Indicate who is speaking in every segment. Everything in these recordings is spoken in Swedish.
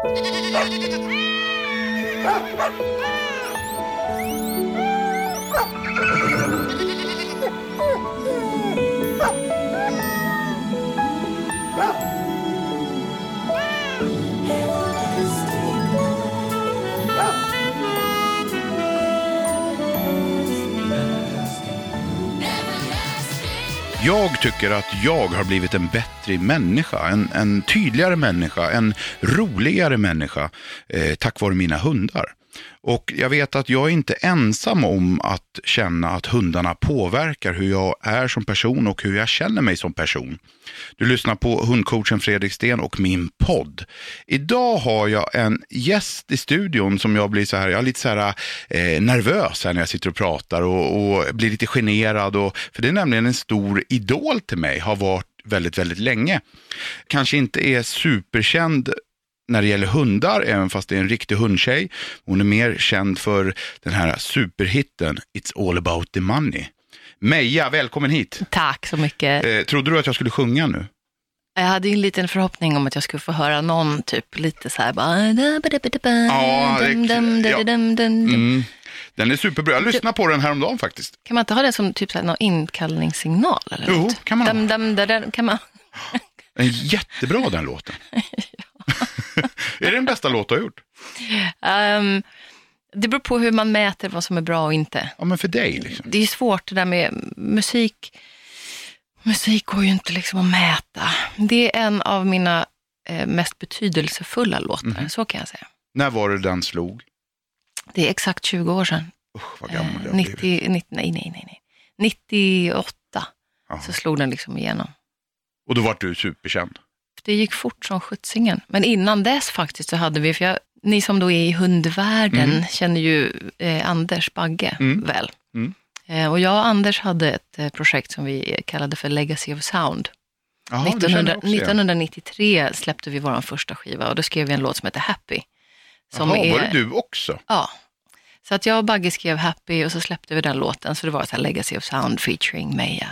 Speaker 1: Ah! Jag tycker att jag har blivit en bättre människa, en, en tydligare människa, en roligare människa eh, tack vare mina hundar. Och jag vet att jag är inte ensam om att känna att hundarna påverkar hur jag är som person och hur jag känner mig som person. Du lyssnar på hundcoachen Fredrik Sten och min podd. Idag har jag en gäst i studion som jag blir så här, jag är lite så här eh, nervös här när jag sitter och pratar och, och blir lite generad. Och, för det är nämligen en stor idol till mig, har varit väldigt, väldigt länge. Kanske inte är superkänd när det gäller hundar, även fast det är en riktig hundtjej. Hon är mer känd för den här superhitten It's all about the money. Meja, välkommen hit.
Speaker 2: Tack så mycket.
Speaker 1: Eh, trodde du att jag skulle sjunga nu?
Speaker 2: Jag hade ju en liten förhoppning om att jag skulle få höra någon typ lite så här bara...
Speaker 1: Ja, det- ja. Mm. Den är superbra. Jag lyssnade på den häromdagen faktiskt.
Speaker 2: Kan man inte ha det som typ så här, någon inkallningssignal? Eller
Speaker 1: Jo,
Speaker 2: något?
Speaker 1: kan man
Speaker 2: dam, da, da, kan man...
Speaker 1: Den är jättebra den låten. är det den bästa låt du har gjort?
Speaker 2: Ehm, det beror på hur man mäter vad som är bra och inte.
Speaker 1: Ja, men för dig liksom.
Speaker 2: Det är svårt det där med musik. Musik går ju inte liksom att mäta. Det är en av mina eh, mest betydelsefulla låtar,
Speaker 1: Mhm.
Speaker 2: så kan jag säga.
Speaker 1: När var det den slog?
Speaker 2: Det är exakt 20 år sedan.
Speaker 1: Usch, vad gammal
Speaker 2: Eh,
Speaker 1: jag har
Speaker 2: 90,
Speaker 1: blivit.
Speaker 2: 90, nej, nej, nej, nej. 98
Speaker 1: Jaha.
Speaker 2: så slog den liksom igenom.
Speaker 1: Och då var du superkänd.
Speaker 2: Det gick fort som sjuttsingen. Men innan dess faktiskt så hade vi, för jag, ni som då är i hundvärlden
Speaker 1: Mm.
Speaker 2: känner ju eh, Anders Bagge
Speaker 1: Mm.
Speaker 2: väl.
Speaker 1: Mm.
Speaker 2: Eh, och jag och Anders hade ett eh, projekt som vi kallade för Legacy of Sound.
Speaker 1: Känner
Speaker 2: 1900,
Speaker 1: jag också igen.
Speaker 2: 1993 släppte vi vår första skiva och då skrev vi en låt som heter Happy. Som
Speaker 1: Jaha,
Speaker 2: är,
Speaker 1: var det du också?
Speaker 2: Ja. Så att jag och Bagge skrev Happy och så släppte vi den låten. Så det var så här Legacy of Sound featuring Meja.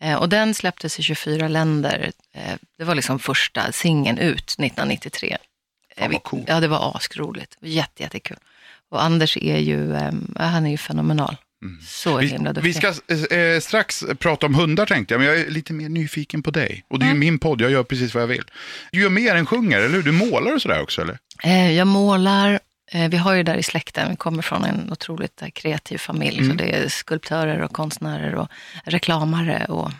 Speaker 2: Eh, och den släpptes i 24 länder. Eh, det var liksom första singeln ut 1993.
Speaker 1: Fan, vad
Speaker 2: vi-
Speaker 1: coolt.
Speaker 2: Ja, det var asroligt. Jätte, jättekul. Och Anders är ju, eh, han är ju fenomenal. Så
Speaker 1: Vi,
Speaker 2: himla duktig.
Speaker 1: vi ska eh, strax prata om hundar tänkte jag, men jag är lite mer nyfiken på dig. Och det är ju
Speaker 2: Mm.
Speaker 1: min podd, jag gör precis vad jag vill. Du gör mer än sjunger, eller hur? Du målar och sådär också, eller?
Speaker 2: Eh, jag målar. Eh, vi har ju där i släkten, vi kommer från en otroligt eh, kreativ familj.
Speaker 1: Mm.
Speaker 2: Så det är skulptörer och konstnärer och reklamare och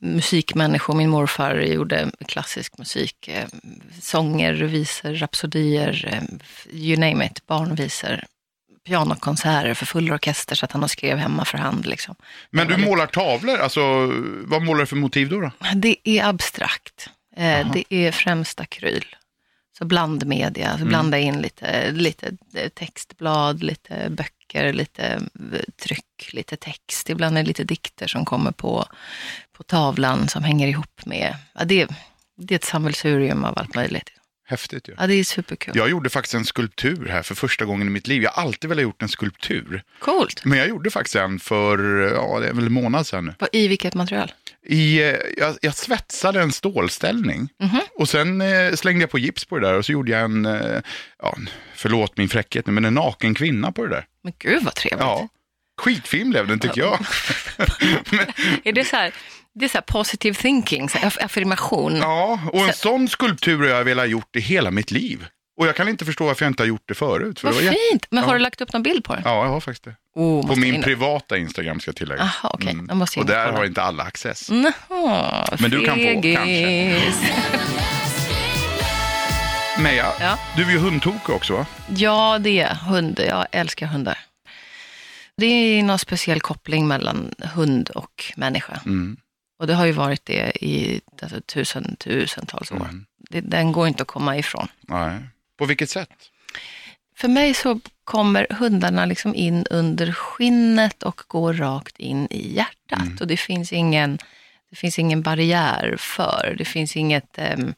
Speaker 2: musikmänniskor. Min morfar gjorde klassisk musik. Eh, sånger, visor, rapsodier, you name it, barnvisor. Pianokonserter för full orkester så att han har skrev hemma för hand. Liksom.
Speaker 1: Men du målar tavlor, alltså vad målar du för motiv då? då?
Speaker 2: Det är abstrakt. Eh, det är främst akryl. Så blandmedia, så blanda in lite, lite eh, textblad, lite böcker, lite eh, tryck, lite text. Ibland är det lite dikter som kommer på, på tavlan som hänger ihop med, ja, det, det är ett sammelsurium av allt möjligt.
Speaker 1: Häftigt ju.
Speaker 2: Ja, det är superkul.
Speaker 1: Jag gjorde faktiskt en skulptur här för första gången i mitt liv. Jag har alltid velat gjort en skulptur.
Speaker 2: Coolt.
Speaker 1: Men jag gjorde faktiskt en för, ja det är väl en månad sedan
Speaker 2: I vilket material?
Speaker 1: I, eh, jag, jag svetsade en stålställning
Speaker 2: Mhm.
Speaker 1: och sen eh, slängde jag på gips på det där och så gjorde jag en, eh, ja, förlåt min fräckhet nu, men en naken kvinna på det där.
Speaker 2: Men gud vad trevligt.
Speaker 1: Ja, skitfilm blev den tycker jag. men,
Speaker 2: Är det så här, det är så här positive thinking, så affirmation?
Speaker 1: ja, och en sån skulptur har jag velat gjort i hela mitt liv. Och jag kan inte förstå varför jag inte har gjort det förut. För
Speaker 2: Vad
Speaker 1: det var
Speaker 2: fint. Men har
Speaker 1: Ja.
Speaker 2: du lagt upp någon bild på den?
Speaker 1: Ja, jag har faktiskt det.
Speaker 2: Oh,
Speaker 1: På
Speaker 2: måste
Speaker 1: min
Speaker 2: in-
Speaker 1: privata Instagram ska jag tillägga.
Speaker 2: Aha. Då måste jag
Speaker 1: Och
Speaker 2: in och
Speaker 1: där
Speaker 2: kolla.
Speaker 1: har inte alla access.
Speaker 2: Jaha,
Speaker 1: Men du kan få,
Speaker 2: fegis.
Speaker 1: Meja,
Speaker 2: Ja.
Speaker 1: du är ju hundtokig också va?
Speaker 2: Ja, det är hund. Jag älskar hundar. Det är någon speciell koppling mellan hund och människa.
Speaker 1: Mm.
Speaker 2: Och det har ju varit det i alltså, tusen, tusentals år.
Speaker 1: Mm.
Speaker 2: Det, den går inte att komma ifrån.
Speaker 1: Nej. På vilket sätt?
Speaker 2: För mig så kommer hundarna liksom in under skinnet och går rakt in i hjärtat.
Speaker 1: Mm.
Speaker 2: Och det finns ingen, det finns ingen barriär för. Det finns inget, ehm,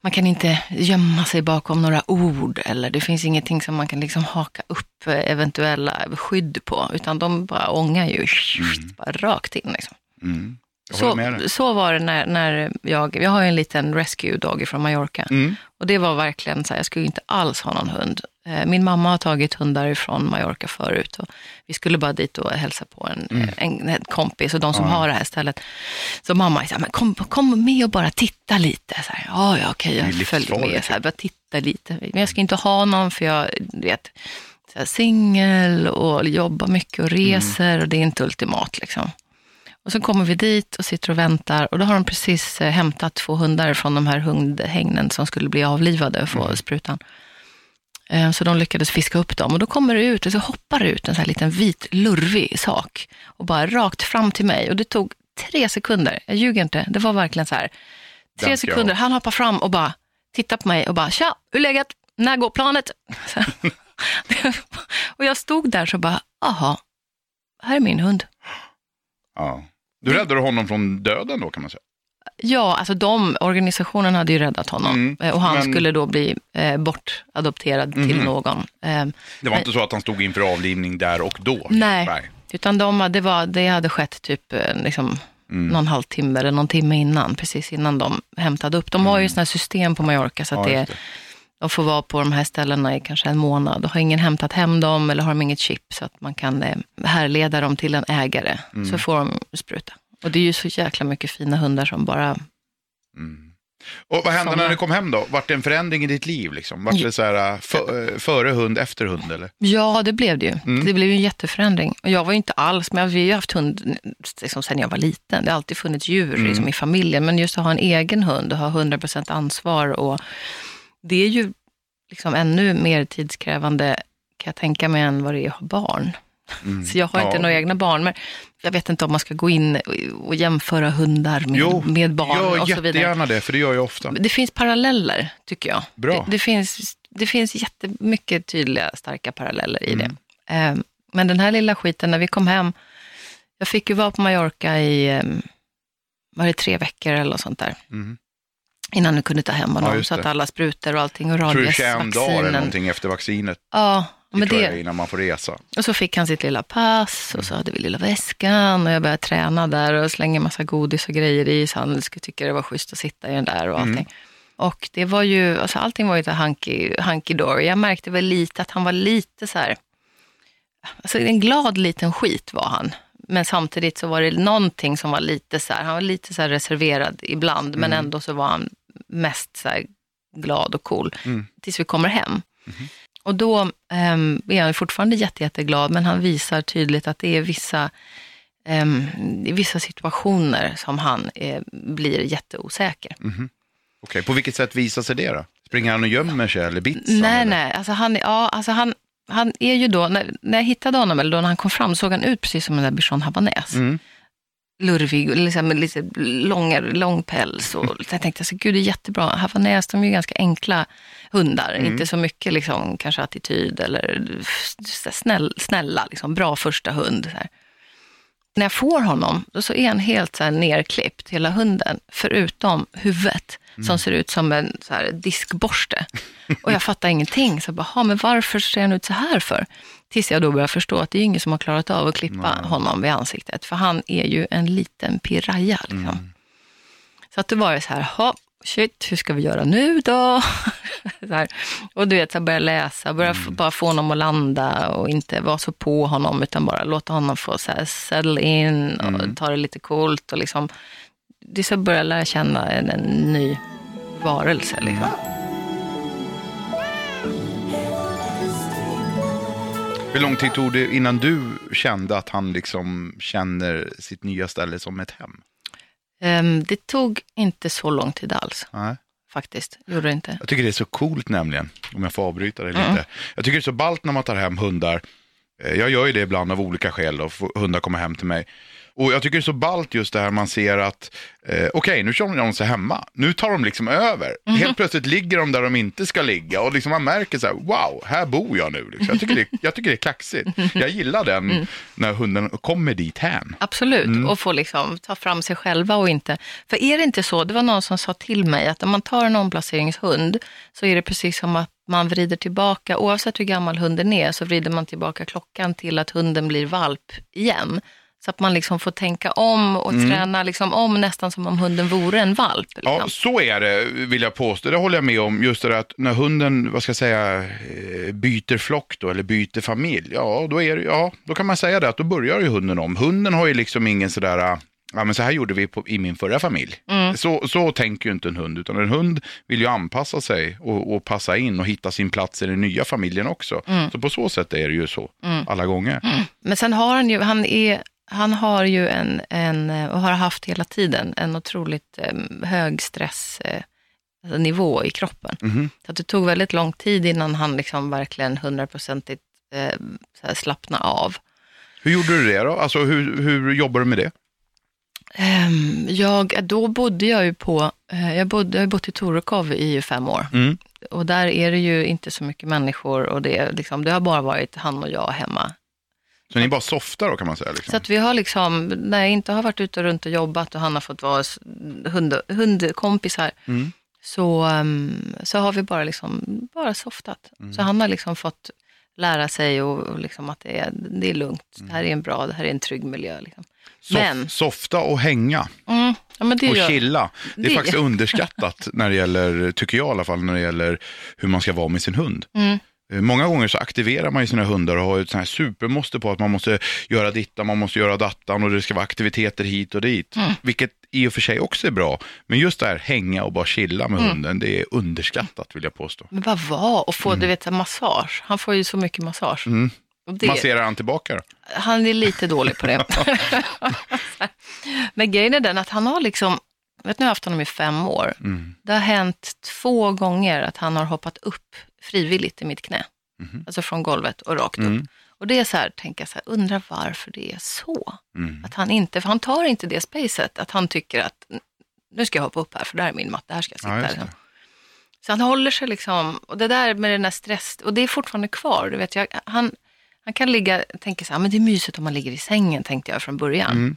Speaker 2: man kan inte gömma sig bakom några ord eller det finns ingenting som man kan liksom haka upp eventuella skydd på. Utan de bara ångar ju bara rakt in. Liksom.
Speaker 1: Mm.
Speaker 2: Så, så var det när, när jag, jag har ju en liten rescue dog från Mallorca.
Speaker 1: Mm.
Speaker 2: Och det var verkligen så här, jag skulle inte alls ha någon hund. Eh, Min mamma har tagit hundar från Mallorca förut. Och vi skulle bara dit och hälsa på en, en, en kompis och de som
Speaker 1: Mm. Ja.
Speaker 2: har det här stället. Så mamma sa, men kom, kom med och bara titta lite. Så här, ja, ja, okej, jag följer med. Så här, bara titta lite. Men jag ska inte ha någon för jag vet, singel och jobbar mycket och reser och det är inte ultimat. Liksom. Och så kommer vi dit och sitter och väntar och då har de precis eh, hämtat två hundar från de här hundhägnen som skulle bli avlivade och få sprutan. Eh, Så de lyckades fiska upp dem och då kommer det ut och så hoppar det ut en sån här liten vit lurvig sak och bara rakt fram till mig och det tog tre sekunder, jag ljuger inte, det var verkligen så här. Tre
Speaker 1: jag
Speaker 2: sekunder,
Speaker 1: ha.
Speaker 2: han hoppar fram och bara tittar på mig och bara tja, hur läget? När går planet? Och jag stod där så bara, aha, här är min hund.
Speaker 1: Ja. Du räddade honom från döden då kan man säga.
Speaker 2: Ja, alltså de, organisationen hade ju räddat honom
Speaker 1: Mm,
Speaker 2: Eh, och han
Speaker 1: men-
Speaker 2: skulle då bli eh, bortadopterad till
Speaker 1: Mhm.
Speaker 2: någon. Eh,
Speaker 1: Det var
Speaker 2: Nej.
Speaker 1: inte så att han stod inför avlivning där och då?
Speaker 2: Nej.
Speaker 1: Nej.
Speaker 2: utan de, det, var, det hade skett typ eh, liksom,
Speaker 1: Mm.
Speaker 2: någon halvtimme eller någon timme innan, precis innan de hämtade upp. De har ju sådana här system på Mallorca så att
Speaker 1: Mm. Ja,
Speaker 2: det,
Speaker 1: just
Speaker 2: de får vara på de här ställena i kanske en månad. Har ingen hämtat hem dem eller har de inget chip så att man kan eh, härleda dem till en ägare,
Speaker 1: Mm.
Speaker 2: så får de spruta. Och det är ju så jäkla mycket fina hundar som bara
Speaker 1: Mm. Och vad hände
Speaker 2: Såna.
Speaker 1: när du kom hem då? Vart det en förändring i ditt liv? Liksom? Vart det så här, äh, för, äh, före hund, efter hund? Eller?
Speaker 2: Ja, det blev det ju.
Speaker 1: Mm.
Speaker 2: Det blev ju en jätteförändring. Och jag var ju inte alls, men vi har ju haft hund liksom, sen jag var liten. Det har alltid funnits djur
Speaker 1: Mm.
Speaker 2: liksom, i familjen, men just att ha en egen hund och ha 100% ansvar. Och det är ju liksom ännu mer tidskrävande, kan jag tänka mig, än vad det är att ha barn.
Speaker 1: Mm.
Speaker 2: Så jag har inte
Speaker 1: Ja.
Speaker 2: några egna barn, men jag vet inte om man ska gå in och- jämföra hundar med,
Speaker 1: Jo,
Speaker 2: med barn
Speaker 1: Gör
Speaker 2: och så vidare.
Speaker 1: jättegärna det, för det gör jag ofta.
Speaker 2: Det finns paralleller, tycker jag.
Speaker 1: Bra.
Speaker 2: Det, det, finns, det finns jättemycket tydliga, starka paralleller i
Speaker 1: Mm.
Speaker 2: det. Eh, men den här lilla skiten, när vi kom hem, jag fick ju vara på Mallorca i, eh, var det tre veckor eller något sånt där,
Speaker 1: Mm.
Speaker 2: Innan vi kunde ta hem honom.
Speaker 1: just
Speaker 2: så att alla sprutor och allting och
Speaker 1: Jag är 21 dagar eller
Speaker 2: rabiesvaccinen.
Speaker 1: någonting efter vaccinet.
Speaker 2: Ja,
Speaker 1: Det
Speaker 2: men
Speaker 1: tror jag
Speaker 2: det,
Speaker 1: är innan man får resa.
Speaker 2: och så fick han sitt lilla pass och så hade vi lilla väskan och jag började träna där och slänga massa godis och grejer i så han skulle tycka det var schysst att sitta i den där och allting. Och det var ju, alltså allting var ju så hunky, hunky dory. Jag märkte väl lite att han var lite så här, alltså en glad liten skit var han. Men samtidigt så var det någonting som var lite så här, han var lite så reserverad ibland, men ändå så var han mest så glad och cool
Speaker 1: Mm.
Speaker 2: tills vi kommer hem. Och då ehm, är han fortfarande jätte, jätteglad, men han visar tydligt att det är vissa, ehm, i vissa situationer som han eh, blir jätteosäker.
Speaker 1: Okej, på vilket sätt visar sig det då? Springer han och gömmer sig eller bits
Speaker 2: Nej,
Speaker 1: eller?
Speaker 2: nej, alltså han, ja, alltså han, han är ju då, när, när jag hittade honom, eller då när han kom fram, såg han ut precis som en där bichon habanäs.
Speaker 1: Mm.
Speaker 2: Lurvig, liksom, lite lång, lång päls. Och jag tänkte, alltså, gud det är jättebra. Havanäs, de är ju ganska enkla hundar.
Speaker 1: Mm.
Speaker 2: Inte så mycket liksom, kanske attityd eller snäll, snälla, liksom, bra första hund. Så här. När jag får honom, då så är han helt så här, nerklippt, hela hunden, förutom huvudet som ser ut som en så här, diskborste. Och jag fattar ingenting. Så jag bara, "Ha, men varför ser han ut så här för? Tills jag då börjar förstå att det är ingen som har klarat av att klippa honom vid ansiktet. För han är ju en liten piraya. Liksom. Så att det var ju så här, ha, shit, hur ska vi göra nu då? så. Och du vet, jag började läsa, börja f- bara få honom att landa och inte vara så på honom, utan bara låta honom få så här, settle in och ta det lite coolt. Och liksom, det är så att börja lära känna en, en ny varelse. Liksom.
Speaker 1: Hur lång tid tog det innan du kände att han liksom känner sitt nya ställe som ett hem?
Speaker 2: Ehm, det tog inte så lång tid alls,
Speaker 1: Nej.
Speaker 2: faktiskt. Gjorde det inte.
Speaker 1: Jag tycker det är så coolt nämligen, om jag får avbryta dig lite.
Speaker 2: Mm.
Speaker 1: Jag tycker det är så ballt när man tar hem hundar. Eh, Jag gör ju det ibland av olika skäl, då, hundar kommer hem till mig. Och jag tycker det är så ballt just det här man ser att, eh, okej nu kör de sig hemma, nu tar de liksom över.
Speaker 2: Mhm.
Speaker 1: Helt plötsligt ligger de där de inte ska ligga och liksom man märker så här, wow, här bor jag nu. Liksom. Jag, tycker det, jag tycker det är kaxigt. Jag gillar den
Speaker 2: Mm.
Speaker 1: när hunden kommer dit hän.
Speaker 2: Absolut, och få liksom ta fram sig själva och inte... För är det inte så, det var någon som sa till mig att om man tar en omplaceringshund så är det precis som att man vrider tillbaka, oavsett hur gammal hunden är, så vrider man tillbaka klockan till att hunden blir valp igen. Så att man liksom får tänka om och
Speaker 1: Mm.
Speaker 2: träna liksom om nästan som om hunden vore en valp. Liksom.
Speaker 1: Ja, så är det vill jag påstå. Det håller jag med om. Just det där att när hunden, vad ska jag säga, eh, byter flock då, eller byter familj. Ja, då, är ja, då kan man säga det att då börjar ju hunden om. Hunden har ju liksom ingen sådär, ah, ja men så här gjorde vi på, i min förra familj.
Speaker 2: Mm.
Speaker 1: Så, så tänker ju inte en hund, utan en hund vill ju anpassa sig och, och passa in och hitta sin plats i den nya familjen också.
Speaker 2: Mm.
Speaker 1: Så på så sätt är det ju så, alla gånger.
Speaker 2: Men sen har han ju, han är, han har ju en, en, eh, och har haft hela tiden, en otroligt eh, hög stressnivå alltså nivå i kroppen.
Speaker 1: Mhm.
Speaker 2: Så att det tog väldigt lång tid innan han liksom verkligen hundraprocentigt eh, slappna av.
Speaker 1: Hur gjorde du det då? Alltså hur, hur jobbar du med det?
Speaker 2: Ehm, jag, då bodde jag ju på, eh, jag, bodde, jag har bott i Torekov i fem år.
Speaker 1: Mm.
Speaker 2: Och där är det ju inte så mycket människor och det, liksom, det har bara varit han och jag hemma.
Speaker 1: Så ni bara softar då kan man säga? Liksom.
Speaker 2: Så att vi har liksom, när jag inte har varit ute runt och jobbat och han har fått vara hund, hundkompisar,
Speaker 1: Mm.
Speaker 2: så, ehm, så har vi bara, liksom, bara softat.
Speaker 1: Mm.
Speaker 2: Så han har liksom fått lära sig och, och liksom att det är, det är lugnt.
Speaker 1: Mm.
Speaker 2: Det här är en bra, det här är en trygg miljö. Liksom.
Speaker 1: Sof-
Speaker 2: Men-
Speaker 1: Softa och hänga
Speaker 2: Mm, ja,
Speaker 1: och
Speaker 2: gör,
Speaker 1: chilla. Det är
Speaker 2: det-
Speaker 1: faktiskt underskattat när det gäller, tycker jag i alla fall, när det gäller hur man ska vara med sin hund.
Speaker 2: Mm.
Speaker 1: Eh, Många gånger så aktiverar man ju sina hundar och har ett sånt här supermåste på att man måste göra dittan, man måste göra dattan och det ska vara aktiviteter hit och dit.
Speaker 2: Mm.
Speaker 1: Vilket i och för sig också är bra. Men just det här hänga och bara chilla med hunden, det är underskattat vill jag påstå.
Speaker 2: Men vad var och få du vet, massage? Han får ju så mycket massage.
Speaker 1: Mm.
Speaker 2: Det,
Speaker 1: Masserar han tillbaka då?
Speaker 2: Han är lite dålig på det. Men grejen är den att han har liksom, vet nu har jag haft honom i fem år.
Speaker 1: Mm.
Speaker 2: Det har hänt två gånger att han har hoppat upp frivilligt i mitt knä.
Speaker 1: Mhm.
Speaker 2: Alltså från golvet och rakt upp.
Speaker 1: Mm.
Speaker 2: Och det är så här, tänker jag så här, undrar varför det är så.
Speaker 1: Mm.
Speaker 2: Att han inte, för han tar inte det spacet, att han tycker att nu ska jag hoppa upp här, för där är min matta, här ska jag sitta.
Speaker 1: Ja,
Speaker 2: liksom. Så han håller sig liksom, och det där med den här stress, och det är fortfarande kvar. Du vet, jag, han, han kan ligga, tänka så här, men det är mysigt om man ligger i sängen, tänkte jag från början.
Speaker 1: Mm.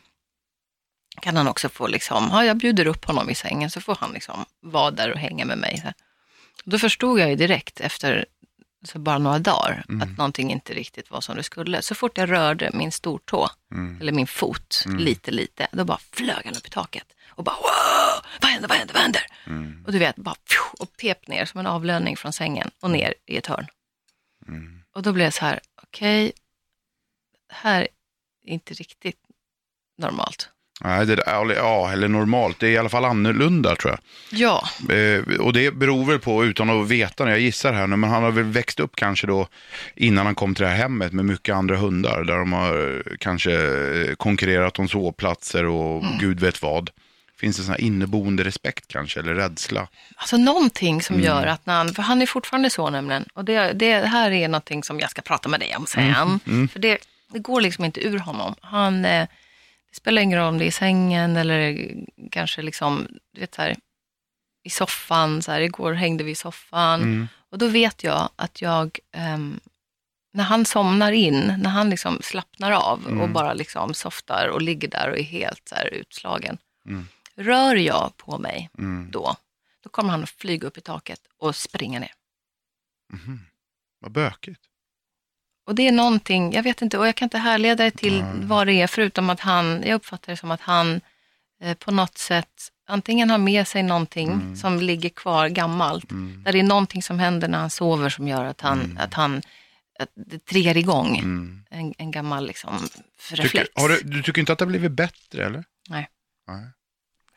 Speaker 2: Kan han också få liksom, ja jag bjuder upp honom i sängen, så får han liksom vara där och hänga med mig. Så då förstod jag ju direkt efter så bara några dagar
Speaker 1: Mm.
Speaker 2: att någonting inte riktigt var som det skulle. Så fort jag rörde min stortå,
Speaker 1: Mm.
Speaker 2: eller min fot, lite, lite, då bara flög han upp i taket. Och bara, wow, vad händer, vad händer, vad händer?
Speaker 1: Mm.
Speaker 2: Och du vet, bara pju, och pep ner som en avlöning från sängen och ner i ett hörn.
Speaker 1: Mm.
Speaker 2: Och då blev jag så här, okej, det här är inte riktigt normalt.
Speaker 1: Nej, det ja, eller normalt. Det är i alla fall annorlunda tror jag.
Speaker 2: Ja,
Speaker 1: Eh, och det beror väl på, utan att veta när jag gissar här nu, men han har väl växt upp kanske då innan han kom till det här hemmet med mycket andra hundar där de har eh, kanske eh, konkurrerat om sovplatser och
Speaker 2: Mm.
Speaker 1: gud vet vad. Finns det sån här inneboende respekt kanske, eller rädsla?
Speaker 2: alltså någonting som
Speaker 1: Mm.
Speaker 2: gör att när han, för han är fortfarande så nämligen, och det, det här är någonting som jag ska prata med dig om sen.
Speaker 1: Mm.
Speaker 2: För det, det går liksom inte ur honom. Han, eh, det spelar ingen roll om det är i sängen eller kanske liksom, du vet så här, i soffan, så här, igår hängde vi i soffan.
Speaker 1: Mm.
Speaker 2: Och då vet jag att jag, ehm, när han somnar in, när han liksom slappnar av och
Speaker 1: Mm.
Speaker 2: bara liksom softar och ligger där och är helt så här utslagen.
Speaker 1: Mm.
Speaker 2: Rör jag på mig
Speaker 1: Mm.
Speaker 2: då, då kommer han att flyga upp i taket och springa ner.
Speaker 1: Mhm. Vad bökigt.
Speaker 2: Och det är någonting, jag vet inte, och jag kan inte härleda det till
Speaker 1: Nej.
Speaker 2: vad det är, förutom att han, jag uppfattar det som att han eh, på något sätt antingen har med sig någonting
Speaker 1: Mm.
Speaker 2: som ligger kvar gammalt,
Speaker 1: Mm.
Speaker 2: där det är någonting som händer när han sover som gör att han,
Speaker 1: Mm.
Speaker 2: att han att det triggar igång
Speaker 1: Mm.
Speaker 2: en, en gammal liksom,
Speaker 1: Tycker,
Speaker 2: reflex.
Speaker 1: har du, du tycker inte att det har blivit bättre eller?
Speaker 2: Nej.
Speaker 1: Nej.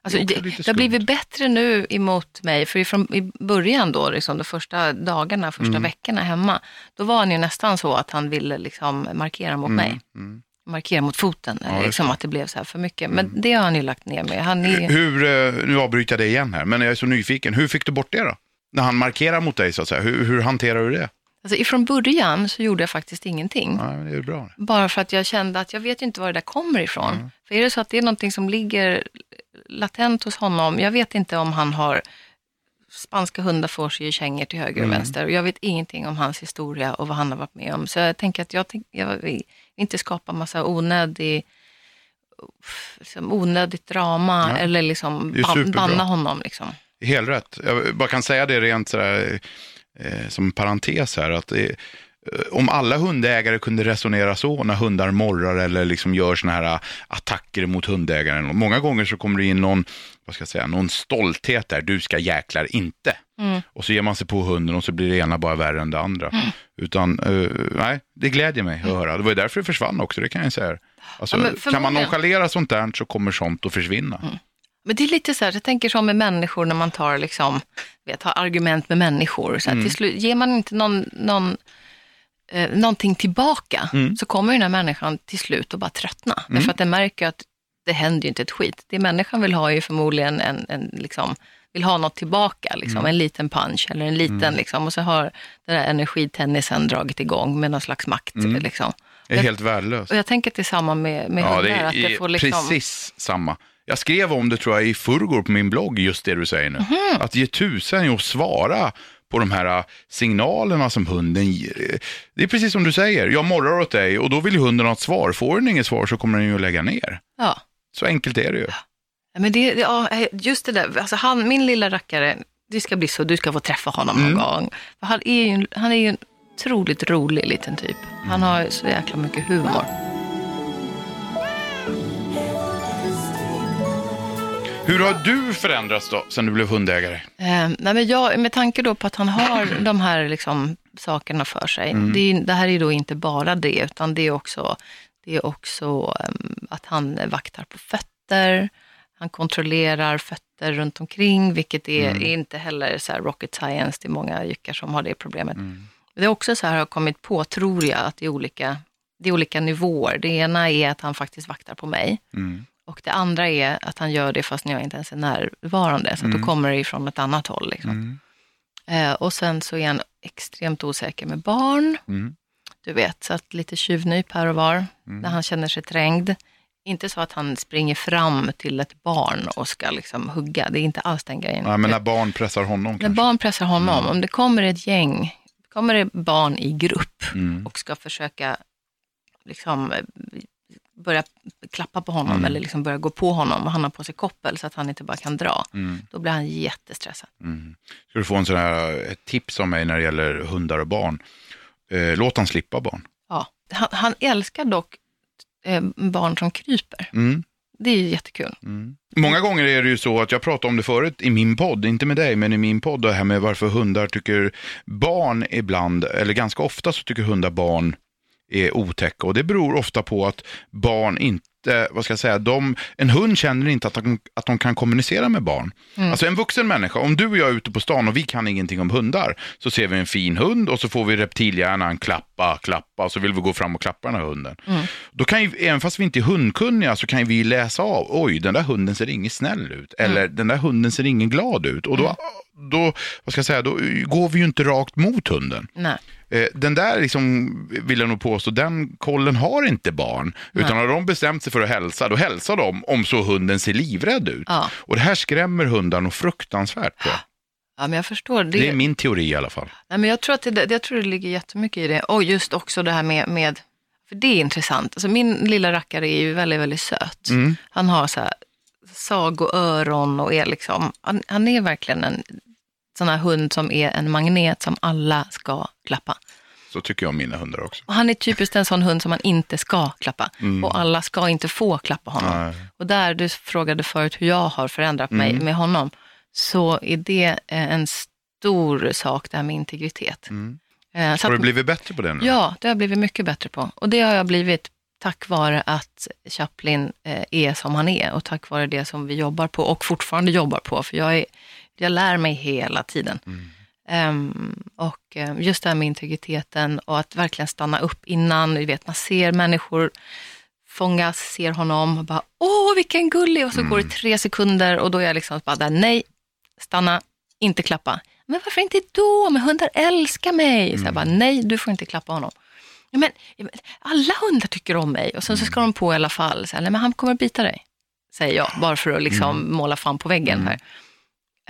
Speaker 2: Alltså,
Speaker 1: Det
Speaker 2: har blivit bättre nu emot mig, för ifrån, i början då, liksom, de första dagarna, första
Speaker 1: Mm.
Speaker 2: veckorna hemma, då var han ju nästan så att han ville liksom markera mot mig.
Speaker 1: Mm.
Speaker 2: Markera mot foten,
Speaker 1: Ja,
Speaker 2: liksom att det blev så här för mycket. Men det har han ju lagt ner med. Han är
Speaker 1: Hur, eh, nu avbryter jag dig igen här, men jag är så nyfiken. Hur fick du bort det då? När han markerar mot dig så att säga, hur, hur hanterar du det?
Speaker 2: alltså, ifrån början så gjorde jag faktiskt ingenting.
Speaker 1: Ja, men det är bra.
Speaker 2: Bara för att jag kände att jag vet ju inte var det där kommer ifrån.
Speaker 1: Mm.
Speaker 2: För är det så att det är någonting som ligger latent hos honom, jag vet inte om han har spanska hundar får sig ju kängor till höger och
Speaker 1: Mm.
Speaker 2: vänster och jag vet ingenting om hans historia och vad han har varit med om. Så jag tänker att jag, tänk, jag vill inte skapa massa onödig, liksom onödigt drama
Speaker 1: Ja.
Speaker 2: eller liksom banna honom. Liksom.
Speaker 1: Helt rätt. Jag bara kan säga det rent sådär, eh, som parentes här, att det, om alla hundägare kunde resonera så när hundar morrar eller liksom gör såna här attacker mot hundägaren. Många gånger så kommer det in någon, vad ska jag säga, någon stolthet där, du ska jäklar inte.
Speaker 2: Mm.
Speaker 1: Och så ger man sig på hunden och så blir det ena bara värre än det andra.
Speaker 2: Mm.
Speaker 1: Utan, uh, nej, det glädjer mig att höra. Det var ju därför det försvann också, det kan jag säga. Alltså,
Speaker 2: Ja,
Speaker 1: kan man nonchalera sånt där så kommer sånt att försvinna.
Speaker 2: Men det är lite så här, jag tänker som med människor när man tar, liksom, vet, har argument med människor. Så här,
Speaker 1: Mm.
Speaker 2: till slut, ger man inte någon, någon, eh, någonting tillbaka
Speaker 1: Mm.
Speaker 2: så kommer den här människan till slut att bara tröttna. Därför att den märker att det händer ju inte ett skit. Det människan vill ha är ju förmodligen en, en liksom, vill ha något tillbaka, liksom,
Speaker 1: Mm.
Speaker 2: en liten punch eller en liten, liksom, och så har den där energitennisen dragit igång med någon slags makt.
Speaker 1: Mm.
Speaker 2: Liksom.
Speaker 1: Det är helt värdelöst.
Speaker 2: Och jag tänker att det är samma med, med
Speaker 1: Ja,
Speaker 2: hundar.
Speaker 1: det är,
Speaker 2: att det får liksom,
Speaker 1: precis samma. Jag skrev om det tror jag i förrgår på min blogg, just det du säger nu.
Speaker 2: Mhm.
Speaker 1: Att ge tusen i att svara på de här äh, signalerna som hunden ger. Det är precis som du säger, jag morrar åt dig och då vill ju hunden ha ett svar. Får den inget svar så kommer den ju att lägga ner.
Speaker 2: Ja.
Speaker 1: Så enkelt är det ju.
Speaker 2: Ja, Men det, ja, just det där, alltså han, min lilla rackare, det ska bli så, du ska få träffa honom
Speaker 1: Mm.
Speaker 2: någon gång. För han, är ju, en- han är ju en otroligt rolig liten typ. Han har så jäkla mycket humor.
Speaker 1: Hur har du förändrats då, sen du blev hundägare?
Speaker 2: Eh, nej, men jag, med tanke då på att han har de här liksom, sakerna för sig.
Speaker 1: Mm.
Speaker 2: Det, det här är då inte bara det, utan det är också, det är också ehm, att han vaktar på fötter. Han kontrollerar fötter runt omkring, vilket är,
Speaker 1: Mm.
Speaker 2: är inte heller så rocket science. Det är många jyckar som har det problemet.
Speaker 1: Mm.
Speaker 2: Det är också så här, har jag kommit på, tror jag, att det är olika, det är olika nivåer. Det ena är att han faktiskt vaktar på mig.
Speaker 1: Mm.
Speaker 2: Och det andra är att han gör det fast när jag inte ens är närvarande. Så att
Speaker 1: Mm.
Speaker 2: då kommer det ifrån ett annat håll. Liksom.
Speaker 1: Mm.
Speaker 2: Eh, och sen så är han extremt osäker med barn.
Speaker 1: Mm.
Speaker 2: Du vet, så att lite tjuvnyp här och var
Speaker 1: Mm.
Speaker 2: när han känner sig trängd. Inte så att han springer fram till ett barn och ska liksom hugga. Det är inte alls den grejen.
Speaker 1: Ja, men när barn pressar honom
Speaker 2: När
Speaker 1: kanske.
Speaker 2: barn pressar honom,
Speaker 1: Mm.
Speaker 2: om det kommer ett gäng, kommer det barn i grupp
Speaker 1: Mm.
Speaker 2: och ska försöka liksom, eh, börja klappa på honom
Speaker 1: Mm.
Speaker 2: eller liksom börja gå på honom och han har på sig koppel så att han inte bara kan dra.
Speaker 1: Mm.
Speaker 2: Då blir han jättestressad.
Speaker 1: Mm. Ska du få en sån här, ett tips av mig när det gäller hundar och barn. Eh, låt han slippa barn.
Speaker 2: Ja. Han, han älskar dock eh, barn som kryper.
Speaker 1: Mm.
Speaker 2: Det är ju jättekul.
Speaker 1: Mm. Många gånger är det ju så att jag pratade om det förut i min podd, inte med dig, men i min podd, det här med varför hundar tycker barn ibland, eller ganska ofta så tycker hundar barn är otäcka och det beror ofta på att barn inte vad ska jag säga, de, en hund känner inte att de, att de kan kommunicera med barn. Alltså en vuxen människa, om du och jag är ute på stan och vi kan ingenting om hundar, så ser vi en fin hund och så får vi reptilhjärnan klappa, klappa, så vill vi gå fram och klappa den här hunden. Då kan ju, även fast vi inte är hundkunniga så kan vi läsa av, oj den där hunden ser ingen snäll ut, eller den där hunden ser ingen glad ut. Och då, då, vad ska jag säga, då går vi ju inte rakt mot hunden.
Speaker 2: Nej.
Speaker 1: Eh, Den där, liksom, vill jag nog påstå, den kollen har inte barn. Utan har de bestämt sig för att hälsa, då hälsar de om så hunden ser livrädd ut.
Speaker 2: Ja.
Speaker 1: Och det här skrämmer hundar nog fruktansvärt. Tror jag.
Speaker 2: Ja, men jag förstår. Det,
Speaker 1: Det är min teori i alla fall.
Speaker 2: Nej, men jag, tror att det, jag tror det ligger jättemycket i det. Och just också det här med, med för det är intressant. Alltså min lilla rackare är ju väldigt, väldigt söt.
Speaker 1: Mm.
Speaker 2: Han har så här sagoöron och är liksom, han, han är verkligen en sån här hund som är en magnet som alla ska klappa.
Speaker 1: Så tycker jag om mina hundar också.
Speaker 2: Och han är typiskt en sån hund som man inte ska klappa. Och alla ska inte få klappa honom.
Speaker 1: Nej.
Speaker 2: Och där, du frågade förut hur jag har förändrat mig med honom, så är det eh, en stor sak det här med integritet.
Speaker 1: Mm.
Speaker 2: Eh, så
Speaker 1: Har du blivit bättre på det nu?
Speaker 2: Ja, det har jag blivit mycket bättre på. Och det har jag blivit tack vare att Chaplin eh, är som han är och tack vare det som vi jobbar på och fortfarande jobbar på. För jag, är, jag lär mig hela tiden. Ehm, och eh, just det här med integriteten och att verkligen stanna upp innan. Du vet, man ser människor fångas, ser honom och bara åh vilken gullig och så går det tre sekunder och då är jag liksom bara där, nej, stanna, inte klappa. Men varför inte då? Men hundar älskar mig. Så jag bara, nej, du får inte klappa honom. Ja, men, ja, men alla hundar tycker om mig och sen så ska de på i alla fall. Så här, nej, men han kommer bita dig, säger jag, bara för att liksom måla fan på väggen här.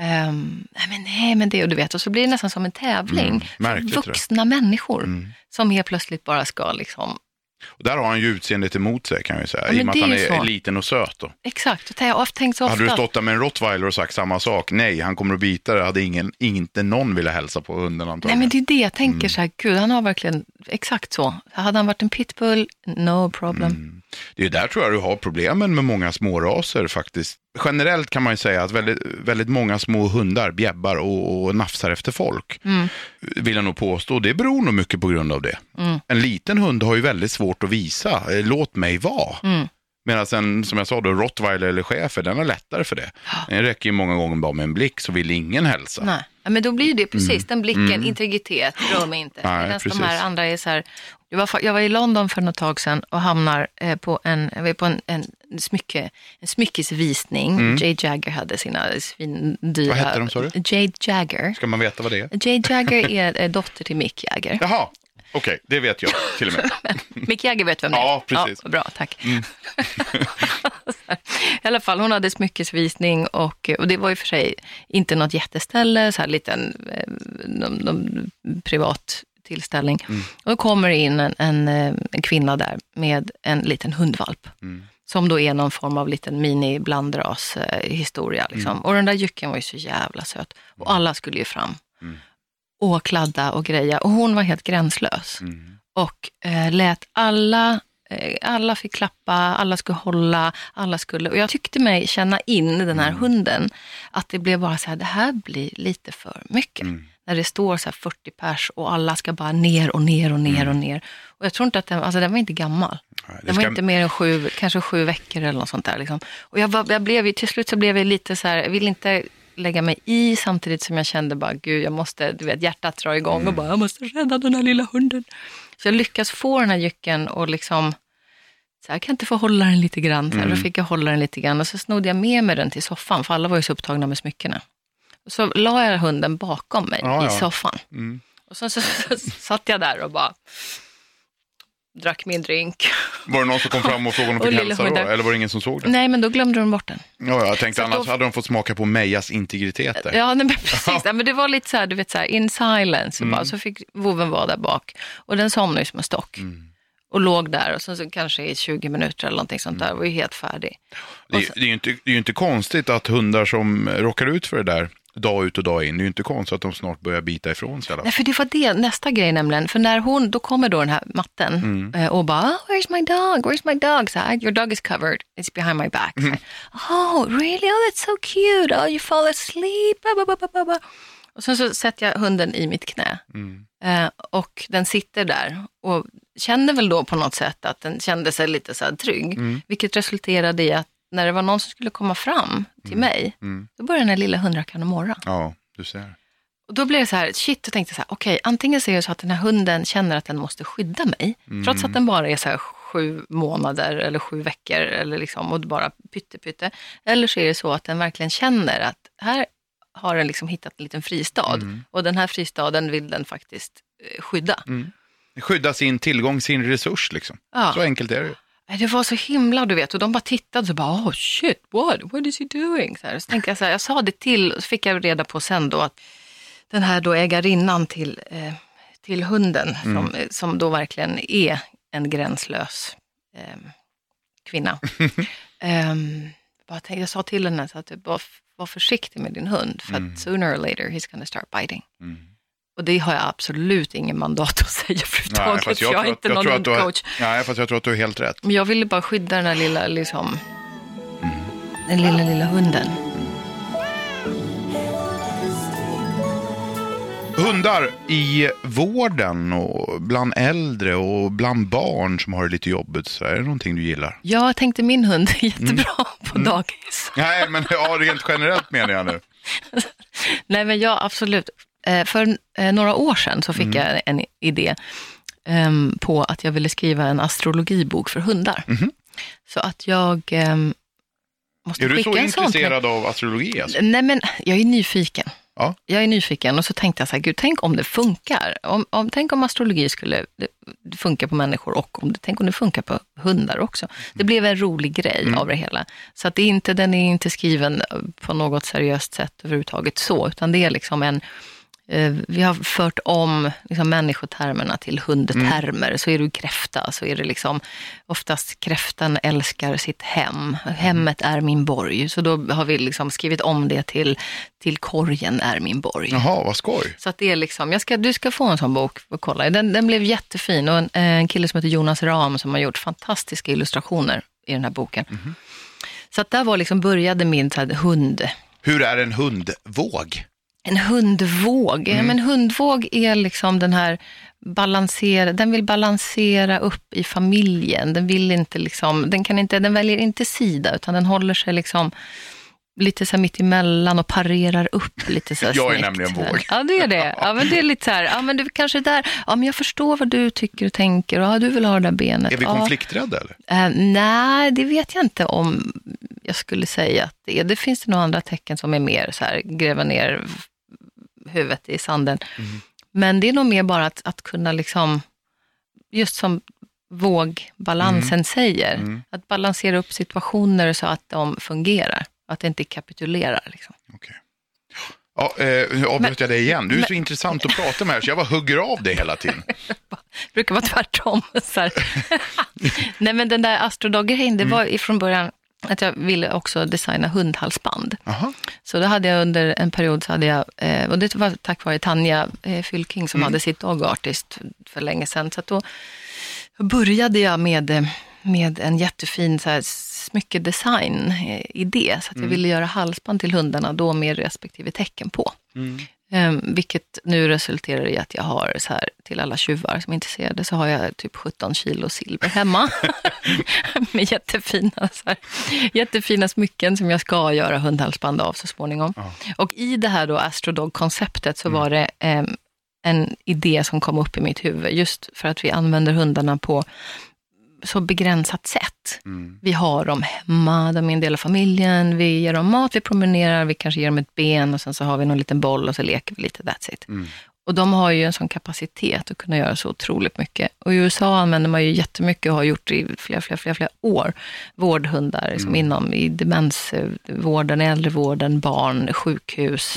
Speaker 2: Ehm, nej, men nej, men det och du vet, och så blir det nästan som en tävling.
Speaker 1: Mm, märkligt,
Speaker 2: vuxna människor
Speaker 1: Mm.
Speaker 2: som helt plötsligt bara ska liksom,
Speaker 1: Och där har han ju utseendet emot sig kan vi säga.
Speaker 2: Ja,
Speaker 1: I och med att han
Speaker 2: är så.
Speaker 1: liten och söt. Då.
Speaker 2: exakt, jag har tänkt så ofta.
Speaker 1: Hade du stått där med en rottweiler och sagt samma sak, nej, han kommer att bita dig, hade ingen, inte någon velat hälsa på hunden
Speaker 2: Nej
Speaker 1: antagligen.
Speaker 2: men det är det jag tänker
Speaker 1: Mm.
Speaker 2: så här, gud han har verkligen exakt så. Hade han varit en pitbull, no problem.
Speaker 1: Det är där tror jag du har problemen med många småraser faktiskt. Generellt kan man ju säga att väldigt, väldigt många små hundar bjäbbar och, och nafsar efter folk.
Speaker 2: Mm.
Speaker 1: Vill jag nog påstå. Det beror nog mycket på grund av det.
Speaker 2: Mm.
Speaker 1: En liten hund har ju väldigt svårt att visa, eh, låt mig vara.
Speaker 2: Mm.
Speaker 1: Medan en, som jag sa, då, rottweiler eller schäfer, den har lättare för det. Den räcker ju många gånger bara med en blick så vill ingen hälsa.
Speaker 2: Nej, ja, men då blir ju det precis den blicken, integritet, rör mig inte.
Speaker 1: Nej,
Speaker 2: Medan de
Speaker 1: precis.
Speaker 2: här andra är så här, jag var, jag var i London för något tag sedan och hamnar eh, på en, jag var på en, en, smycke, en smyckesvisning. Jade Jagger hade sina svindyra...
Speaker 1: Vad hette de, sa du?
Speaker 2: Jade Jagger.
Speaker 1: Ska man veta vad det är?
Speaker 2: Jade Jagger är eh, dotter till Mick Jagger.
Speaker 1: Jaha, okej, det vet jag till och med.
Speaker 2: Mick Jagger vet vem det är?
Speaker 1: Ja, precis.
Speaker 2: Ja, bra, tack. I alla fall, hon hade smyckesvisning och, och det var ju för sig inte något jätteställe, så här liten eh, någon, någon privat tillställning. Och då kommer det in en, en, eh, en kvinna där med en liten hundvalp. Som då är någon form av liten mini blandras eh, historia. Liksom. Och den där jycken var ju så jävla söt. Och alla skulle ju fram. Och kladda och greja. Och hon var helt gränslös. Och eh, lät alla, eh, alla fick klappa, alla skulle hålla, alla skulle, och jag tyckte mig känna in den här hunden, att det blev bara så här, det här blir lite för mycket. När det står så här 40 pers och alla ska bara ner och ner och ner och ner. Och jag tror inte att den, alltså den var inte gammal.
Speaker 1: Det
Speaker 2: Den var
Speaker 1: ska-
Speaker 2: inte mer än sju, kanske sju veckor eller något sånt där. Liksom. Och jag, var, jag blev till slut så blev jag lite så här, jag vill inte lägga mig i samtidigt som jag kände bara, gud jag måste, du vet hjärtat drar igång
Speaker 1: Mm.
Speaker 2: och bara, jag måste rädda den här lilla hunden. Så jag lyckas få den här jycken och liksom, så här, jag kan inte få hålla den lite grann. Så här,
Speaker 1: Mm.
Speaker 2: Då fick jag hålla den lite grann och så snodde jag med mig den till soffan, för alla var ju så upptagna med smyckena. Och så la jag hunden bakom mig
Speaker 1: Ja,
Speaker 2: i
Speaker 1: ja.
Speaker 2: soffan.
Speaker 1: Mm.
Speaker 2: Och så, så, så, satt jag där och bara drack min drink.
Speaker 1: Var det någon som kom fram och frågade om de fick hälsa då? Eller var det ingen som såg det?
Speaker 2: Nej, men då glömde de bort den.
Speaker 1: Ja, jag tänkte
Speaker 2: Så
Speaker 1: annars
Speaker 2: då-
Speaker 1: hade de fått smaka på Mejas integritet där.
Speaker 2: Ja, nej, men precis. Ja, men det var lite så här, du vet, så här, in silence. Och bara, så fick voven vara där bak. Och den somnade ju som en stock. Och låg där och sen så kanske i 20 minuter eller någonting sånt där. Var ju helt färdig.
Speaker 1: Det, är- det, är ju inte, det är ju inte konstigt att hundar som råkar ut för det där dag ut och dag in, det är ju inte konstigt att de snart börjar bita ifrån sig. alla.
Speaker 2: Nej, för det var det, nästa grej nämligen. För när hon, då kommer då den här matten eh, och bara, oh, where's my dog, where's my dog? Så här, Your dog is covered, it's behind my back. Här, oh, really? Oh, that's so cute. Oh, you fall asleep. Ba. Och sen så sätter jag hunden i mitt knä. Eh, och den sitter där och känner väl då på något sätt att den kände sig lite så här trygg. Vilket resulterade i att när det var någon som skulle komma fram till mig, då började den här lilla hundrakan att morra.
Speaker 1: Ja, du ser.
Speaker 2: Och då blev det så här, shit, jag tänkte så här, okej, antingen så är det så att den här hunden känner att den måste skydda mig, trots att den bara är så här sju månader eller sju veckor eller liksom, och bara pytte pytte. Eller så är det så att den verkligen känner att här har den liksom hittat en liten fristad och den här fristaden vill den faktiskt eh, skydda.
Speaker 1: Skydda sin tillgång, sin resurs liksom.
Speaker 2: Ja.
Speaker 1: Så enkelt är det ju.
Speaker 2: Det var så himla, du vet, och de bara tittade och bara, oh shit, what, what is he doing? Så, här, så tänkte jag så här, jag sa det till, och så fick jag reda på sen då att den här då ägarinnan till, eh, till hunden, som, som då verkligen är en gränslös eh, kvinna. Ehm, bara tänkte, jag sa till henne så att var, var försiktig med din hund, för att sooner or later he's gonna start biting. Och det har jag absolut ingen mandat att säga överhuvudtaget, för jag, är
Speaker 1: tror
Speaker 2: inte
Speaker 1: att-
Speaker 2: någon
Speaker 1: har-
Speaker 2: hundcoach.
Speaker 1: Nej, fast jag tror att du har helt rätt.
Speaker 2: Men jag ville bara skydda den här lilla, liksom, den lilla, lilla hunden.
Speaker 1: Hundar i vården och bland äldre och bland barn som har det lite jobbigt, så är det någonting du gillar?
Speaker 2: Jag tänkte min hund är jättebra på dagis.
Speaker 1: Nej, men ja, rent generellt menar jag nu.
Speaker 2: Nej, men jag absolut. Eh, För eh, några år sedan så fick jag en idé ehm, på att jag ville skriva en astrologibok för hundar. Så att jag ehm, måste
Speaker 1: Är du
Speaker 2: skicka
Speaker 1: så
Speaker 2: en sån till dig.
Speaker 1: intresserad av astrologi? Alltså?
Speaker 2: Nej, men jag är nyfiken.
Speaker 1: Ja.
Speaker 2: Jag är nyfiken och så tänkte jag så här, gud, tänk om det funkar. Om, om, tänk om astrologi skulle funkar på människor och om det, tänk om det funkar på hundar också. Det blev en rolig grej av det hela. Så att det är inte, den är inte skriven på något seriöst sätt överhuvudtaget så, utan det är liksom en vi har fört om liksom, människotermerna till hundtermer. Så är du kräfta så är det liksom oftast kräftan älskar sitt hem. Hemmet är min borg. Så då har vi liksom skrivit om det till, till korgen är min borg.
Speaker 1: Jaha, vad skoj.
Speaker 2: Så att det är liksom, jag ska, du ska få en sån bok och kolla. Den, den blev jättefin och en, en kille som heter Jonas Ram som har gjort fantastiska illustrationer i den här boken. Så att där var liksom, började min här, hund,
Speaker 1: Hur är en hundvåg?
Speaker 2: En hundvåg. Ja, men hundvåg är liksom den här balansera, den vill balansera upp i familjen. Den vill inte liksom, den kan inte, den väljer inte sida utan den håller sig liksom lite så här mitt emellan och parerar upp lite så här
Speaker 1: Jag är
Speaker 2: snyggt.
Speaker 1: nämligen våg.
Speaker 2: Ja, det är det. Ja, men det är lite så här, ja men du kanske är där, ja men jag förstår vad du tycker och tänker och ja, du vill ha det där benet.
Speaker 1: Är vi
Speaker 2: ja.
Speaker 1: konflikträdda eller?
Speaker 2: Eh, nej, det vet jag inte om jag skulle säga att det är. Det finns det nog andra tecken som är mer så här, gräva ner huvudet i sanden. Men det är nog mer bara att, att kunna liksom, just som vågbalansen säger, att balansera upp situationer så att de fungerar. Att det inte kapitulerar. Liksom.
Speaker 1: Okej. Ja, eh, nu avbröt jag dig igen. Du är så intressant att prata med, så jag bara hugger av dig hela tiden.
Speaker 2: Det brukar vara tvärtom. Så här. Nej men den där astrodog-grejen, det var ifrån början att jag ville också designa hundhalsband.
Speaker 1: Aha.
Speaker 2: Så då hade jag under en period, så hade jag, eh, och det var tack vare Tanja eh, Fylking som hade sitt Dog Artist för länge sedan. Så då började jag med, eh, med en jättefin så här, smyckedesign-idé. Så att jag ville göra halsband till hundarna då med respektive tecken på. Eh, vilket nu resulterar i att jag har så här, till alla tjuvar som är intresserade, så har jag typ 17 kilo silver hemma. med jättefina, så här, jättefina smycken som jag ska göra hundhalsband av så småningom. Och i det här då Astrodog-konceptet så var det eh, en idé som kom upp i mitt huvud, just för att vi använder hundarna på så begränsat sätt. Vi har dem hemma, de är en del av familjen, vi ger dem mat, vi promenerar, vi kanske ger dem ett ben och sen så har vi någon liten boll och så leker vi lite, that's it. Och de har ju en sån kapacitet att kunna göra så otroligt mycket. Och i USA använder man ju jättemycket och har gjort i flera, flera, flera, flera år, vårdhundar liksom inom i demensvården, äldrevården, barn, sjukhus,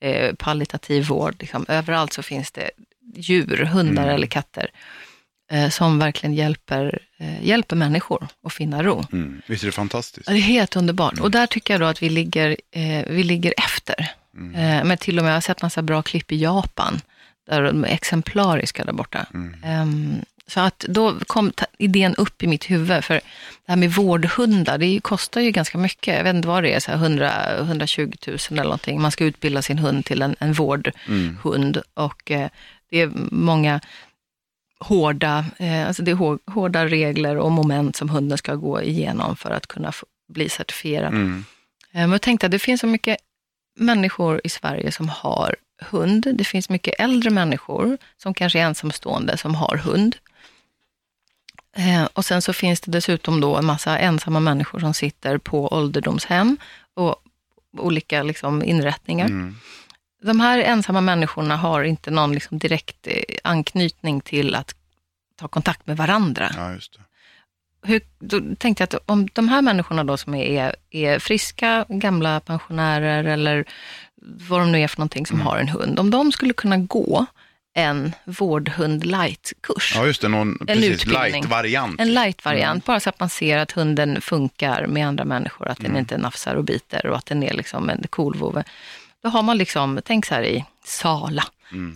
Speaker 2: eh, palliativ vård. Liksom. Överallt så finns det djur, hundar eller katter, eh, som verkligen hjälper, eh, hjälper människor att finna ro.
Speaker 1: Mm. Visst är det fantastiskt?
Speaker 2: Ja, det är helt underbart. Och där tycker jag då att vi ligger, eh, vi ligger efter. Eh, men till och med, jag har sett massa bra klipp i Japan, där de är exemplariska där borta. Ehm, så att då kom idén upp i mitt huvud, för det här med vårdhundar, det kostar ju ganska mycket. Jag vet inte vad det är, så här 100, 120 000 eller någonting. Man ska utbilda sin hund till en, en vårdhund. Och eh, det är många hårda, eh, alltså det är hår, hårda regler och moment som hunden ska gå igenom för att kunna bli certifierad.
Speaker 1: Mm.
Speaker 2: Eh, Men jag tänkte att det finns så mycket människor i Sverige som har hund. Det finns mycket äldre människor som kanske är ensamstående som har hund. Eh, Och sen så finns det dessutom då en massa ensamma människor som sitter på ålderdomshem och olika liksom inrättningar.
Speaker 1: Mm.
Speaker 2: De här ensamma människorna har inte någon liksom direkt eh, anknytning till att ta kontakt med varandra
Speaker 1: Ja, just det.
Speaker 2: hur, då tänkte jag att om de här människorna då som är, är friska, gamla pensionärer eller vad de nu är för någonting som har en hund, om de skulle kunna gå en vårdhund light-kurs.
Speaker 1: Ja, just det. Någon
Speaker 2: En
Speaker 1: precis, light-variant.
Speaker 2: En light-variant, bara så att man ser att hunden funkar med andra människor, att den inte nafsar och biter och att den är liksom en cool vovve. Då har man liksom, tänk så här i Sala,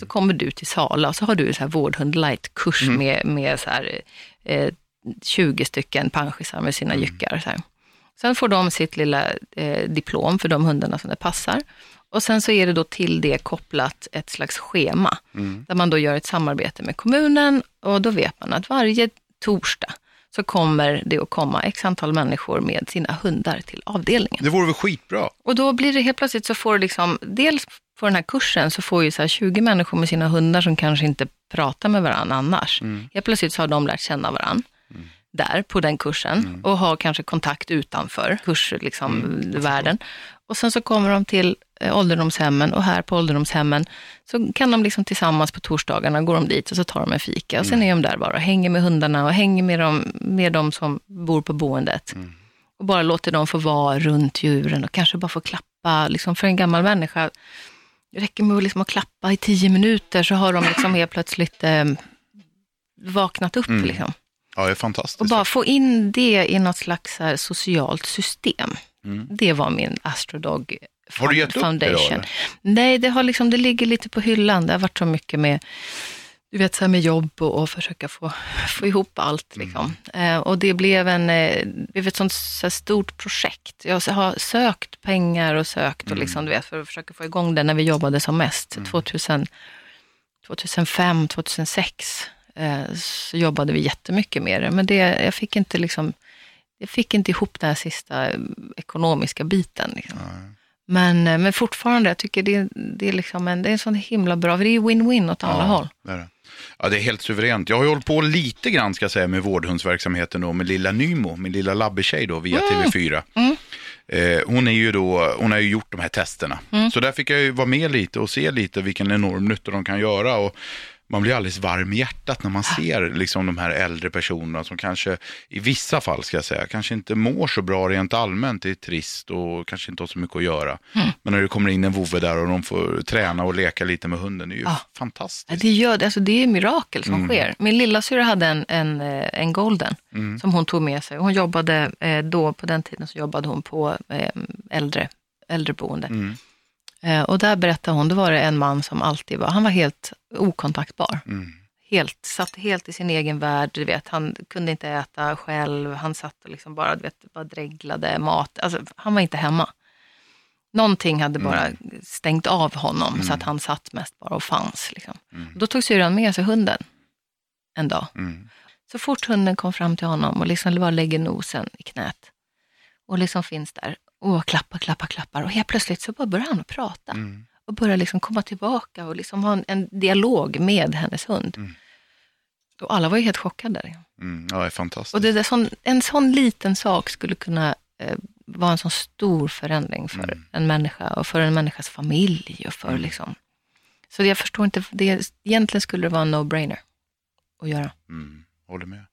Speaker 2: så kommer du till Sala och så har du en så här vårdhund light-kurs med, med så här, eh, 20 stycken panschisar med sina jyckar. Så här. Sen får de sitt lilla eh, diplom för de hundarna som det passar. Och sen så är det då till det kopplat ett slags schema, där man då gör ett samarbete med kommunen och då vet man att varje torsdag så kommer det att komma x antal människor med sina hundar till avdelningen.
Speaker 1: Det vore väl skitbra?
Speaker 2: Och då blir det helt plötsligt så får liksom, dels på den här kursen så får ju så här 20 människor med sina hundar som kanske inte pratar med varandra annars. Helt plötsligt så har de lärt känna varandra där på den kursen och har kanske kontakt utanför kursvärlden. Liksom, världen. Och sen så kommer de till eh, ålderdomshemmen och här på ålderdomshemmen så kan de liksom tillsammans på torsdagarna går de dit och så tar de en fika och sen är de där bara och hänger med hundarna och hänger med dem, med dem som bor på boendet. Och bara låter dem få vara runt djuren och kanske bara få klappa, liksom för en gammal människa Det räcker med att, liksom att klappa i tio minuter så har de liksom helt plötsligt eh, vaknat upp.
Speaker 1: Mm.
Speaker 2: Liksom.
Speaker 1: Ja, det är fantastiskt.
Speaker 2: Och bara få in det i något slags här socialt system.
Speaker 1: Mm.
Speaker 2: Det var min Astrodog
Speaker 1: Har du gett upp det då,
Speaker 2: Foundation. Nej, det, har liksom, det ligger lite på hyllan. Det har varit så mycket med, du vet, så här med jobb och, och försöka få, få ihop allt.
Speaker 1: Mm.
Speaker 2: Liksom. Eh, och det blev, en, eh, blev ett sånt så stort projekt. Jag har sökt pengar och sökt och
Speaker 1: Mm.
Speaker 2: liksom, du vet, för att försöka få igång det när vi jobbade som mest. 2000, 2005, 2006 eh, så jobbade vi jättemycket med det. Men det, jag fick inte liksom, jag fick inte ihop den här sista eh, ekonomiska biten. Liksom. Men, eh, men fortfarande, jag tycker det, det är liksom en, det är en sån himla bra, för det är win-win åt alla håll.
Speaker 1: det är det. Ja, det är helt suveränt. Jag har ju hållit på lite grann ska jag säga med vårdhundsverksamheten då med lilla Nymo, min lilla labbetjej då via TV4.
Speaker 2: Mm.
Speaker 1: Eh, hon, är ju då, hon har ju gjort de här testerna.
Speaker 2: Mm.
Speaker 1: Så där fick jag ju vara med lite och se lite vilken enorm nytta de kan göra. Och man blir alldeles varm i hjärtat när man ser liksom, de här äldre personerna som kanske i vissa fall ska jag säga, kanske inte mår så bra rent allmänt, det är trist och kanske inte har så mycket att göra.
Speaker 2: Mm.
Speaker 1: Men när det kommer in en vovve där och de får träna och leka lite med hunden, det är ju
Speaker 2: Ja.
Speaker 1: fantastiskt.
Speaker 2: Det, gör, alltså det är mirakel som
Speaker 1: Mm.
Speaker 2: sker. Min lilla syra hade en, en, eh, en golden
Speaker 1: Mm.
Speaker 2: som hon tog med sig. Hon jobbade eh, då, på den tiden så jobbade hon på eh, äldre, äldreboende.
Speaker 1: Mm.
Speaker 2: Eh, och där berättade hon, då var det en man som alltid var, han var helt okontaktbar.
Speaker 1: Mm.
Speaker 2: Helt, satt helt i sin egen värld, du vet, han kunde inte äta själv, han satt och liksom bara, du vet, bara dreglade mat, alltså han var inte hemma. Någonting hade bara stängt av honom så att han satt mest bara och fanns. Liksom.
Speaker 1: Mm.
Speaker 2: Då tog syrran med sig hunden en dag.
Speaker 1: Mm.
Speaker 2: Så fort hunden kom fram till honom och liksom bara lägger nosen i knät och liksom finns där och klappar, klappar, klappar och helt plötsligt så bara börjar han att prata
Speaker 1: Mm.
Speaker 2: och börjar liksom komma tillbaka och liksom ha en, en dialog med hennes hund.
Speaker 1: Mm.
Speaker 2: Och alla var ju helt chockade.
Speaker 1: Mm. Ja, det är fantastiskt.
Speaker 2: Och det där, sån, en sån liten sak skulle kunna eh, vara en sån stor förändring för
Speaker 1: Mm.
Speaker 2: en människa och för en människas familj. Och för
Speaker 1: Mm.
Speaker 2: liksom, så jag förstår inte, det, egentligen skulle det vara en no-brainer att göra.
Speaker 1: Mm. Håller med.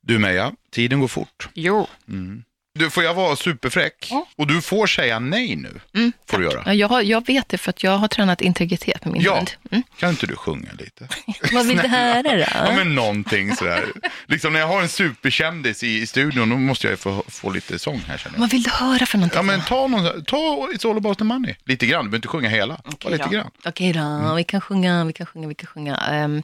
Speaker 1: Du Meja, tiden går fort.
Speaker 2: Jo.
Speaker 1: Mm. Du, får jag vara superfräck?
Speaker 2: Ja.
Speaker 1: Och du får säga nej nu.
Speaker 2: Mm,
Speaker 1: Får du göra.
Speaker 2: Ja, jag, jag vet det för att jag har tränat integritet med min
Speaker 1: Ja.
Speaker 2: hund. Mm.
Speaker 1: Kan inte du sjunga lite?
Speaker 2: Vad vill du höra då?
Speaker 1: Ja, men någonting sådär. liksom när jag har en superkändis i, i studion, då måste jag få, få lite sång här känner jag.
Speaker 2: Vad vill du höra för någonting?
Speaker 1: Ja, men ta, någon, ta It's all about the money. Lite grann, du behöver inte sjunga hela.
Speaker 2: Okej
Speaker 1: lite
Speaker 2: då.
Speaker 1: grann.
Speaker 2: Okej då,
Speaker 1: Mm.
Speaker 2: vi kan sjunga, vi kan sjunga, vi kan sjunga. Um,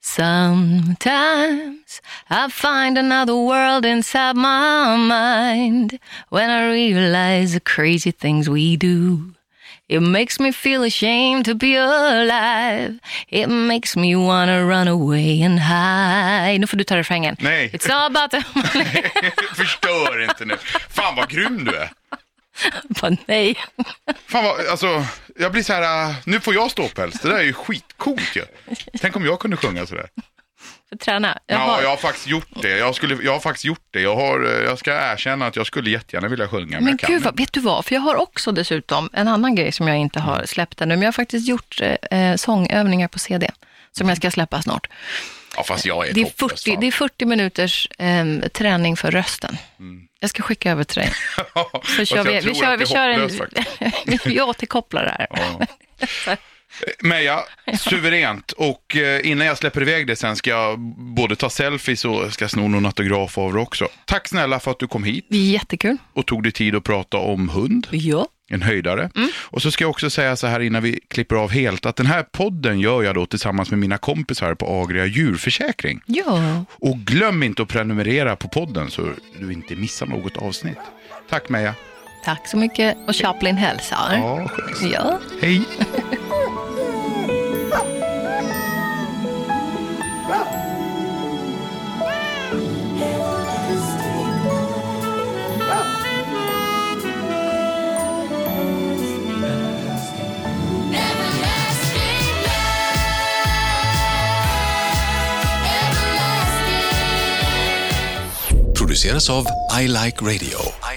Speaker 2: Sometimes I find another world inside my mind When I realize the crazy things we do It makes me feel ashamed to be alive It makes me wanna run away and hide Nu får du ta refrängen.
Speaker 1: Nej.
Speaker 2: It's all about the money.
Speaker 1: Förstör inte nu. Fan vad grym du är.
Speaker 2: Bara, Nej.
Speaker 1: Fan vad, alltså, jag blir så här, äh, nu får jag ståpäls. Det där är ju skitcoolt ju. Tänk om jag kunde sjunga sådär.
Speaker 2: För träna. Jag
Speaker 1: Ja,
Speaker 2: har-
Speaker 1: jag har faktiskt gjort det. Jag, skulle, jag har faktiskt gjort det. Jag, har, eh, jag ska erkänna att jag skulle jättegärna vilja sjunga, men,
Speaker 2: Men
Speaker 1: jag kan
Speaker 2: gud, vad, vet du vad? För jag har också dessutom en annan grej som jag inte har släppt ännu. Men jag har faktiskt gjort eh, sångövningar på CD. Som jag ska släppa snart.
Speaker 1: Ja, fast jag är
Speaker 2: Det är
Speaker 1: hopplös,
Speaker 2: 40,
Speaker 1: fan.
Speaker 2: det är 40 minuters eh, träning för rösten. Jag ska skicka över till dig. Så kör
Speaker 1: Mm.
Speaker 2: vi, vi kör, vi kör en... vi återkopplar det här.
Speaker 1: Ja. Meja, suveränt. Och eh, innan jag släpper iväg det sen ska jag både ta selfies och ska sno någon autograf av det också. Tack snälla för att du kom hit
Speaker 2: Jättekul.
Speaker 1: och tog dig tid att prata om hund.
Speaker 2: Ja.
Speaker 1: En höjdare.
Speaker 2: Mm.
Speaker 1: Och så ska jag också säga så här innan vi klipper av helt, att den här podden gör jag då tillsammans med mina kompisar på Agria djurförsäkring.
Speaker 2: Ja.
Speaker 1: Och glöm inte att prenumerera på podden så du inte missar något avsnitt. Tack Meja.
Speaker 2: Tack så mycket. Och Chaplin hälsar.
Speaker 1: Ja.
Speaker 2: Ja.
Speaker 1: Hej.
Speaker 3: Produceras av I Like Radio.